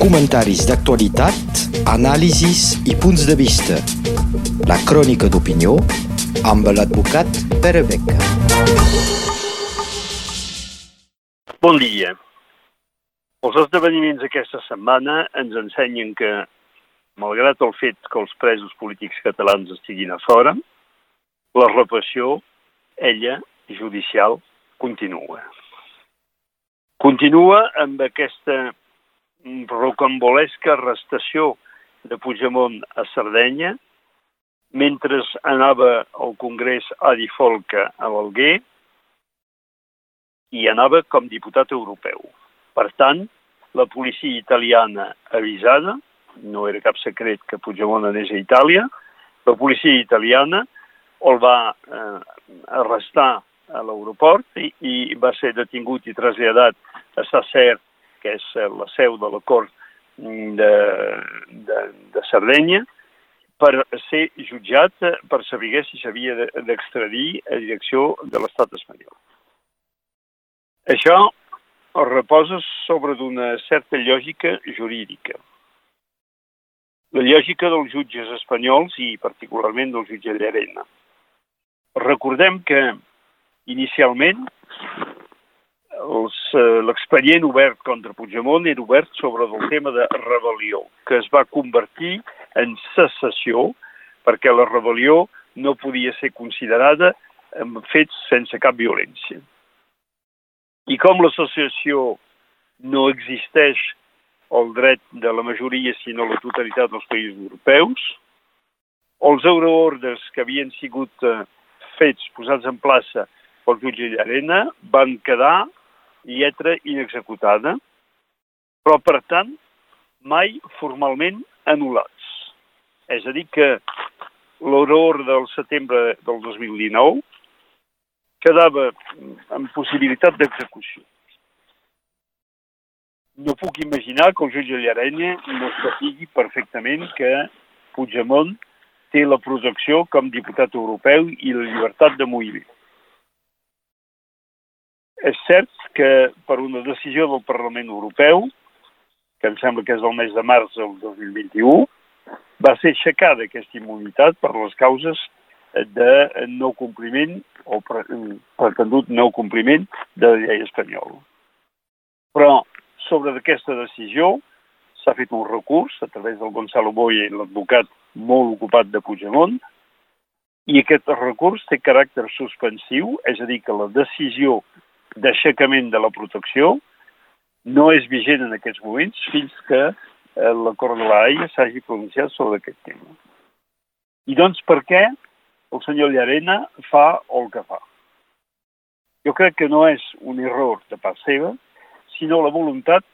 Comentaris d'actualitat, anàlisis i punts de vista. La crònica d'opinió amb l'advocat Pere Beca. Bon dia. Els esdeveniments aquesta setmana ens ensenyen que, malgrat el fet que els presos polítics catalans estiguin a fora, la repressió, ella, judicial, continua. Continua amb aquesta rocambolesca arrestació de Puigdemont a Sardenya, mentre anava al Congrés Adi Folca a l'Alguer i anava com diputat europeu. Per tant, la policia italiana avisada, no era cap secret que Puigdemont anés a Itàlia, la policia italiana el va eh, arrestar a l'aeroport i, i va ser detingut i traslladat a Sacer, que és eh, la seu de la Cort de, de, de Sardenya, per ser jutjat per saber si s'havia d'extradir a direcció de l'estat espanyol. Això reposa sobre d'una certa lògica jurídica. La lògica dels jutges espanyols i particularment del jutge Llarena. Recordem que inicialment eh, l'expedient obert contra Puigdemont era obert sobre el tema de rebel·lió, que es va convertir en secessió perquè la rebel·lió no podia ser considerada amb fets sense cap violència. I com l'associació no existeix el dret de la majoria, sinó la totalitat dels països europeus, els euroordres que havien sigut eh, fets, posats en plaça pel jutge Llarena van quedar lletra inexecutada, però, per tant, mai formalment anul·lats. És a dir, que l'horror del setembre del 2019 quedava en possibilitat d'execució. No puc imaginar que el jutge Llarena no sapigui perfectament que Puigdemont té la protecció com diputat europeu i la llibertat de moviment. És cert que per una decisió del Parlament Europeu, que em sembla que és del mes de març del 2021, va ser aixecada aquesta immunitat per les causes de no compliment o pretendut no compliment de la llei espanyola. Però sobre aquesta decisió s'ha fet un recurs a través del Gonzalo Boye, l'advocat molt ocupat de Puigdemont, i aquest recurs té caràcter suspensiu, és a dir, que la decisió d'aixecament de la protecció no és vigent en aquests moments fins que eh, la Cort de la s'hagi pronunciat sobre aquest tema. I doncs per què el senyor Llarena fa el que fa? Jo crec que no és un error de part seva, sinó la voluntat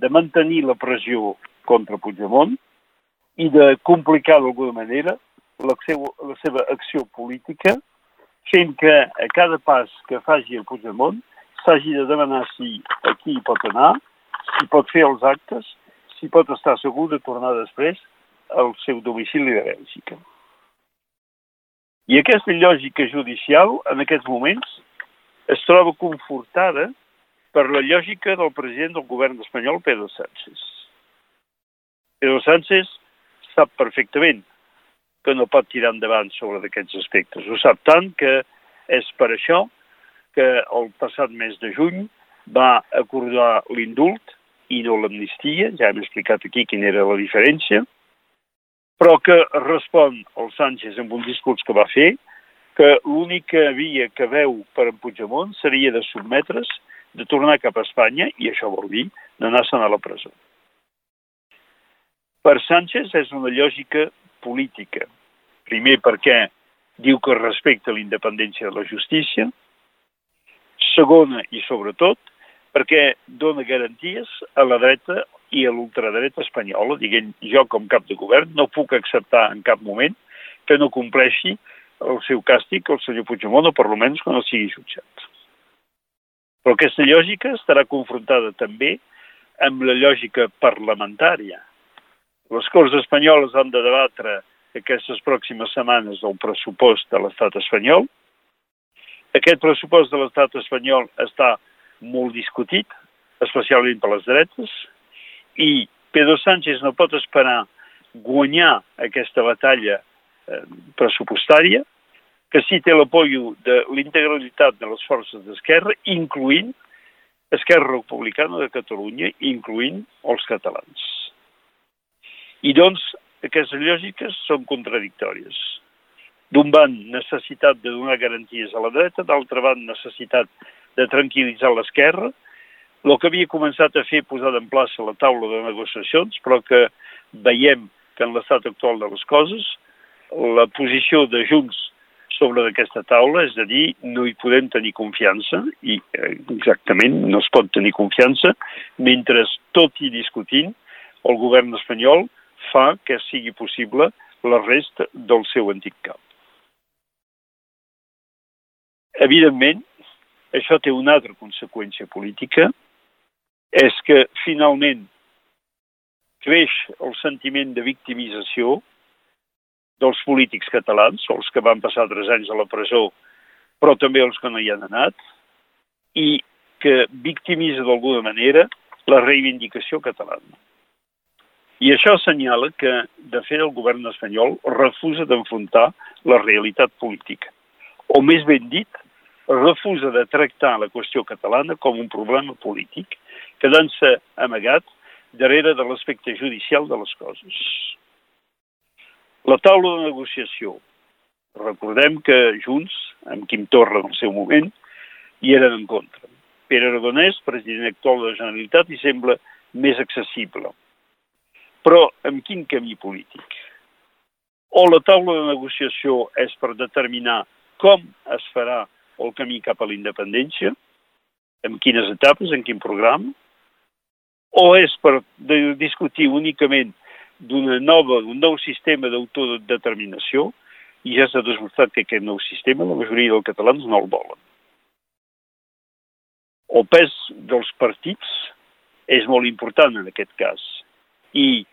de mantenir la pressió contra Puigdemont i de complicar d'alguna manera la seva, la seva acció política, fent que a cada pas que faci el Puigdemont s'hagi de demanar si aquí hi pot anar, si pot fer els actes, si pot estar segur de tornar després al seu domicili de Bèlgica. I aquesta lògica judicial, en aquests moments, es troba confortada per la lògica del president del govern espanyol, Pedro Sánchez. Pedro Sánchez sap perfectament que no pot tirar endavant sobre aquests aspectes. Ho sap tant que és per això que el passat mes de juny va acordar l'indult i no l'amnistia, ja hem explicat aquí quina era la diferència, però que respon al Sánchez amb un discurs que va fer que l'única via que veu per en Puigdemont seria de sotmetre's, de tornar cap a Espanya, i això vol dir d'anar-se'n a la presó. Per Sánchez és una lògica política. Primer perquè diu que respecta la independència de la justícia, Segona, i sobretot, perquè dona garanties a la dreta i a l'ultradreta espanyola, diguem, jo com cap de govern no puc acceptar en cap moment que no compleixi el seu càstig el senyor Puigdemont, o per almenys que no sigui jutjat. Però aquesta lògica estarà confrontada també amb la lògica parlamentària. Les Corts Espanyoles han de debatre aquestes pròximes setmanes el pressupost de l'estat espanyol, aquest pressupost de l'estat espanyol està molt discutit, especialment per les dretes, i Pedro Sánchez no pot esperar guanyar aquesta batalla eh, pressupostària, que sí té l'apoyo de l'integralitat de les forces d'esquerra, incluint Esquerra Republicana de Catalunya, incluint els catalans. I doncs, aquestes lògiques són contradictòries. D'un ban, necessitat de donar garanties a la dreta, d'altra banda, necessitat de tranquil·litzar l'esquerra, el que havia començat a fer posada en plaça la taula de negociacions, però que veiem que en l'estat actual de les coses, la posició de Junts sobre d'aquesta taula, és a dir, no hi podem tenir confiança, i eh, exactament no es pot tenir confiança, mentre tot i discutint, el govern espanyol fa que sigui possible l'arrest del seu antic cap. Evidentment, això té una altra conseqüència política, és que finalment creix el sentiment de victimització dels polítics catalans, els que van passar tres anys a la presó, però també els que no hi han anat, i que victimitza d'alguna manera la reivindicació catalana. I això assenyala que, de fet, el govern espanyol refusa d'enfrontar la realitat política. O més ben dit, refusa de tractar la qüestió catalana com un problema polític, quedant-se amagat darrere de l'aspecte judicial de les coses. La taula de negociació. Recordem que Junts, amb Quim Torra en el seu moment, hi eren en contra. Pere Aragonès, president actual de la Generalitat, hi sembla més accessible. Però amb quin camí polític? O la taula de negociació és per determinar com es farà el camí cap a la independència, en quines etapes, en quin programa, o és per discutir únicament d'una nova, un nou sistema d'autodeterminació i ja s'ha demostrat que aquest nou sistema la majoria dels catalans no el volen. El pes dels partits és molt important en aquest cas i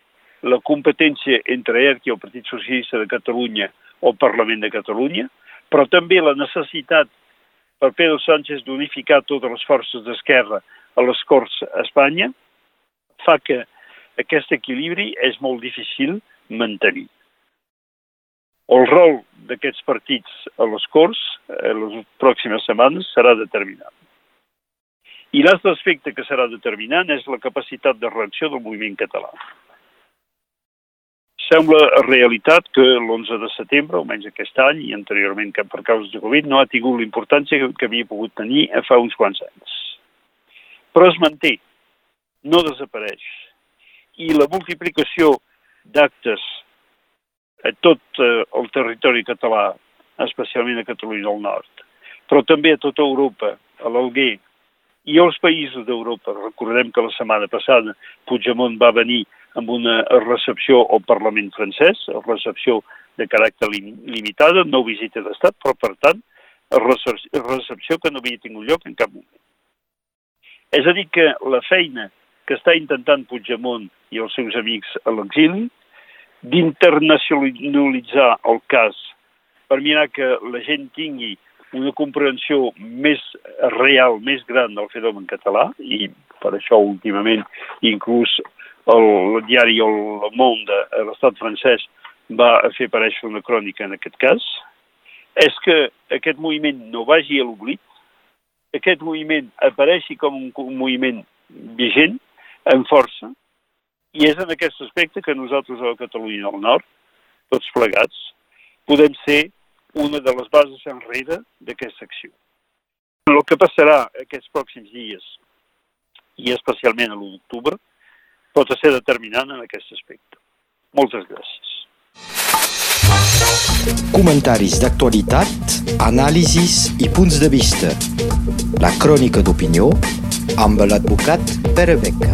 la competència entre ERC i el Partit Socialista de Catalunya o el Parlament de Catalunya, però també la necessitat per Pedro Sánchez d'unificar totes les forces d'esquerra a les Corts a Espanya, fa que aquest equilibri és molt difícil mantenir. El rol d'aquests partits a les Corts en les pròximes setmanes serà determinant. I l'altre aspecte que serà determinant és la capacitat de reacció del moviment català. Sembla realitat que l'11 de setembre, almenys aquest any, i anteriorment que per causa de Covid, no ha tingut la importància que havia pogut tenir fa uns quants anys. Però es manté, no desapareix i la multiplicació d'actes a tot eh, el territori català, especialment a Catalunya del Nord, però també a tota Europa, a l'Alguer i als països d'Europa. Recordem que la setmana passada Puigdemont va venir amb una recepció al Parlament francès, recepció de caràcter limitada, no visita d'estat, però per tant, recepció que no havia tingut lloc en cap moment. És a dir, que la feina que està intentant Puigdemont i els seus amics a l'exili, d'internacionalitzar el cas per mirar que la gent tingui una comprensió més real, més gran del fenomen català, i per això últimament inclús el, diari El Monde de l'estat francès va fer aparèixer una crònica en aquest cas, és que aquest moviment no vagi a l'oblit, aquest moviment apareixi com un, moviment vigent, en força, i és en aquest aspecte que nosaltres a Catalunya del Nord, tots plegats, podem ser una de les bases enrere d'aquesta acció. El que passarà aquests pròxims dies, i especialment a l'1 d'octubre, pot ser determinant en aquest aspecte. Moltes gràcies. Comentaris d'actualitat, anàlisis i punts de vista. La crònica d'opinió amb l'advocat Pere Beca.